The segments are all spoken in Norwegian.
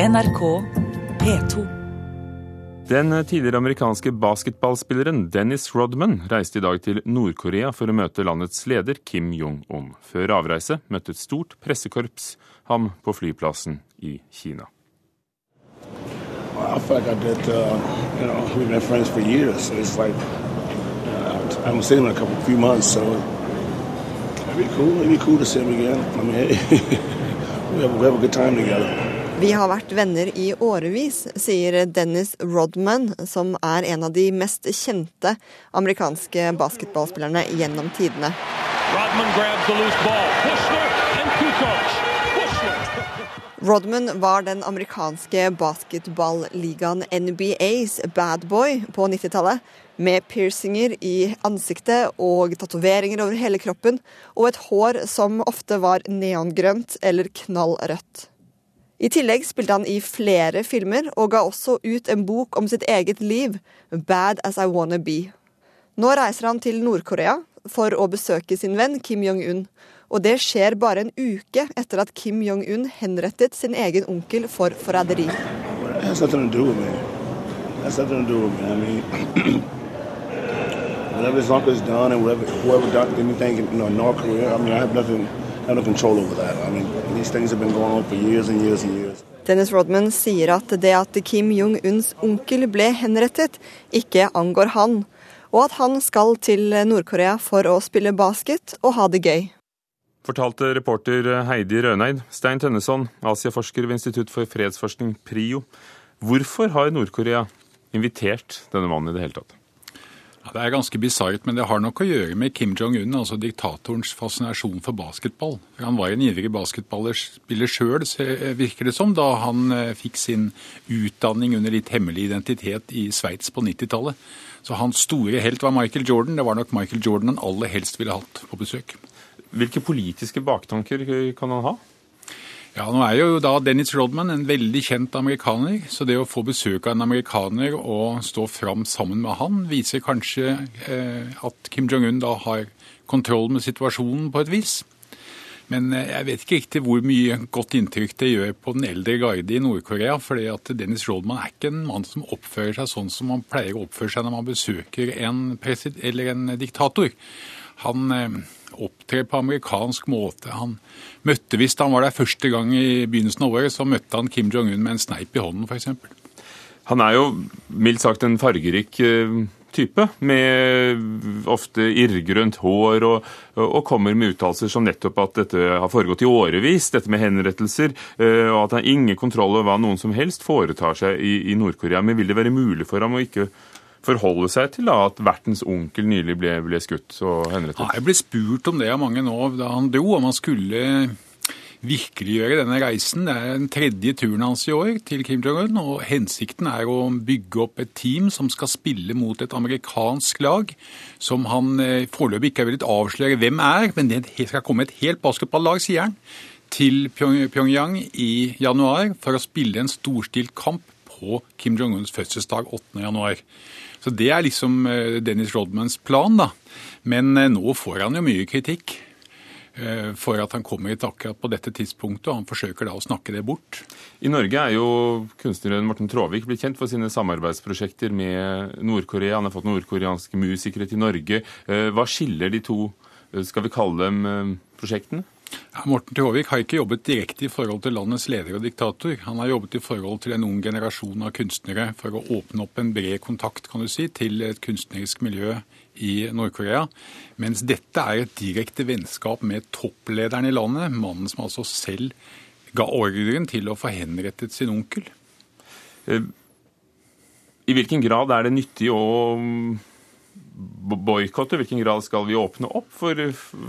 NRK P2. Den tidligere amerikanske basketballspilleren Dennis Rodman reiste i dag til Nord-Korea for å møte landets leder Kim Jong-un. Før avreise møtte et stort pressekorps ham på flyplassen i Kina. I feel like I did, uh, you know, we've been friends for years. So it's like, uh, I haven't seen him in a couple, few months, so it'd be cool. It'd be cool to see him again. I mean, hey, we, have, we have a good time together. Vi har vært venner i årevis, sier Dennis Rodman, som er en av de mest kjente amerikanske basketballspillerne gjennom tidene. Rodman var den amerikanske basketballigaen NBAs bad boy på 90-tallet, med piercinger i ansiktet og tatoveringer over hele kroppen, og et hår som ofte var neongrønt eller knallrødt. I tillegg spilte han i flere filmer, og ga også ut en bok om sitt eget liv, Bad As I Wanna Be. Nå reiser han til Nord-Korea for å besøke sin venn Kim Jong-un. Og det skjer bare en uke etter at Kim Jong-un henrettet sin egen onkel for forræderi. Whatever his uncle's done and whatever, whoever done anything in you know, North Korea, I mean, I have nothing, have no control over that. I mean, these things have been going on for years and years and years. Dennis Rodman sier at det at Kim Jong-uns onkel ble henrettet, ikke angår han, og at han skal til Nord-Korea for å spille basket og ha det gøy. Fortalte reporter Heidi Røneid. Stein Tønneson, Asiaforsker ved Institutt for fredsforskning, PRIO. Hvorfor har Nord-Korea invitert denne mannen i det hele tatt? Ja, det er ganske bisart, men det har nok å gjøre med Kim Jong-un, altså diktatorens fascinasjon for basketball. Han var en ivrig basketballspiller sjøl, virker det som, da han eh, fikk sin utdanning under litt hemmelig identitet i Sveits på 90-tallet. Så hans store helt var Michael Jordan. Det var nok Michael Jordan han aller helst ville hatt på besøk. Hvilke politiske baktanker kan han ha? Ja, Nå er jo da Dennis Rodman en veldig kjent amerikaner, så det å få besøk av en amerikaner og stå fram sammen med han, viser kanskje eh, at Kim Jong-un da har kontroll med situasjonen på et vis. Men eh, jeg vet ikke riktig hvor mye godt inntrykk det gjør på den eldre garde i Nord-Korea. fordi at Dennis Rodman er ikke en mann som oppfører seg sånn som man pleier å oppføre seg når man besøker en, eller en diktator. Han eh, opptrer på amerikansk måte. Han møtte, Hvis han var der første gang i begynnelsen av året, så møtte han Kim Jong-un med en sneip i hånden, f.eks. Han er jo mildt sagt en fargerik eh, type, med ofte irrgrønt hår, og, og kommer med uttalelser som nettopp at dette har foregått i årevis, dette med henrettelser, eh, og at han har ingen kontroll over hva noen som helst foretar seg i, i Nord-Korea. Men vil det være mulig for ham å ikke forholde seg til da, at vertens onkel nylig ble, ble skutt og henrettet? Ja, jeg ble spurt om det av mange nå da han dro, om han skulle virkeliggjøre denne reisen. Det er den tredje turen hans i år til Kim Jong-un, og hensikten er å bygge opp et team som skal spille mot et amerikansk lag, som han eh, foreløpig ikke har villet avsløre hvem er, men det skal komme et helt basketballag, sier han, til Pyongyang i januar for å spille en storstilt kamp på Kim Jong-uns fødselsdag 8. januar. Så det er liksom eh, Dennis Rodmans plan, da. Men eh, nå får han jo mye kritikk eh, for at han kommer hit akkurat på dette tidspunktet, og han forsøker da å snakke det bort. I Norge er jo kunstneren Morten Tråvik blitt kjent for sine samarbeidsprosjekter med Nord-Korea. Han har fått nordkoreanske musikere til Norge. Hva skiller de to, skal vi kalle dem, prosjektene? Morten Håvik har ikke jobbet direkte i forhold til landets leder og diktator. Han har jobbet i forhold til en ung generasjon av kunstnere for å åpne opp en bred kontakt kan du si, til et kunstnerisk miljø i Nord-Korea. Mens dette er et direkte vennskap med topplederen i landet, mannen som altså selv ga ordren til å få henrettet sin onkel. Eh, I hvilken grad er det nyttig å boikotte? Hvilken grad skal vi åpne opp for,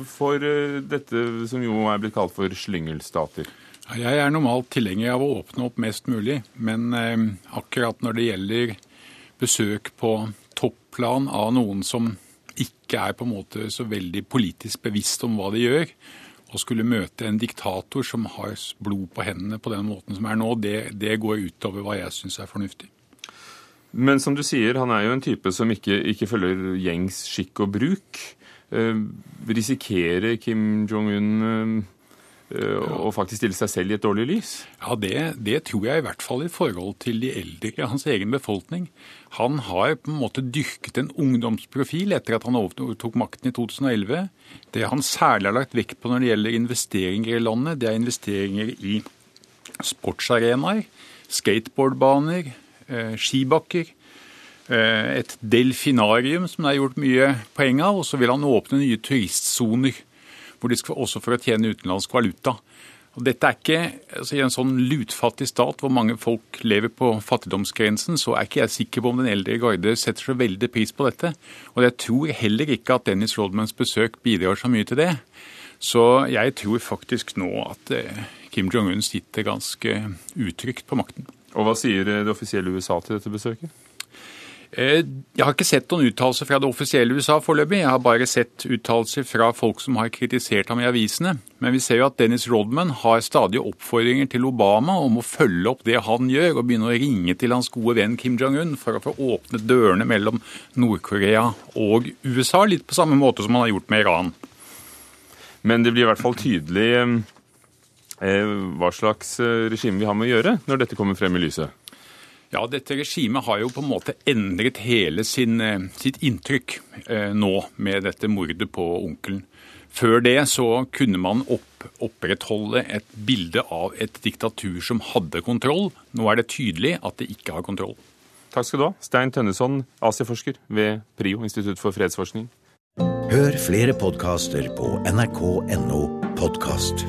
for, eh, dette som jo er blitt kalt for slyngelstater? Jeg er normalt tilhenger av å åpne opp mest mulig, men eh, akkurat når det gjelder besøk på topplan av noen som ikke er på en måte så veldig politisk bevisst om hva de gjør, og skulle møte en diktator som har blod på hendene på den måten som er nå, det, det går utover hva jeg syns er fornuftig. Men som du sier, han er jo en type som ikke, ikke følger gjengs skikk og bruk. Eh, risikerer Kim Jong-un eh, å faktisk stille seg selv i et dårlig lys? Ja, det, det, tror jeg i hvert fall i forhold til de eldre, hans egen befolkning. Han har på en måte dyrket en ungdomsprofil etter at han overtok makten i 2011. Det han særlig har lagt vekt på når det gjelder investeringer i landet, det er investeringer i sportsarenaer, skateboardbaner, eh, skibakker. Eh, et delfinarium som det er gjort mye poeng av, og så vil han åpne nye turistsoner hvor de skal også for å tjene utenlandsk valuta. Og dette er ikke, altså I en sånn lutfattig stat hvor mange folk lever på fattigdomsgrensen, så er ikke jeg sikker på om den eldre garde setter så veldig pris på dette. Og jeg tror heller ikke at Dennis Rodmans besøk bidrar så mye til det. Så jeg tror faktisk nå at eh, Kim Jong-un sitter ganske utrygt på makten. Og Hva sier det offisielle USA til dette besøket? Eh, jeg har ikke sett noen uttalelser fra det offisielle USA foreløpig. Jeg har bare sett uttalelser fra folk som har kritisert ham i avisene. Men vi ser jo at Dennis Rodman har stadig oppfordringer til Obama om å følge opp det han gjør, og begynne å ringe til hans gode venn Kim Jong-un for å få åpne dørene mellom Nord-Korea og USA, litt på samme måte som han har gjort med Iran. Men det blir i hvert fall tydelig eh, hva slags eh, regime vi har med å gjøre når dette kommer frem i lyset. Ja, dette regimet har jo på en måte endret hele sin, eh, sitt inntrykk eh, nå med dette mordet på onkelen. Før det så kunne man opp, opprettholde et bilde av et diktatur som hadde kontroll. Nå er det tydelig at det ikke har kontroll. Takk skal du ha, Stein Tønneson, Asiaforsker ved PRIO, Institutt for fredsforskning. Hør flere podkaster på nrk.no podkast.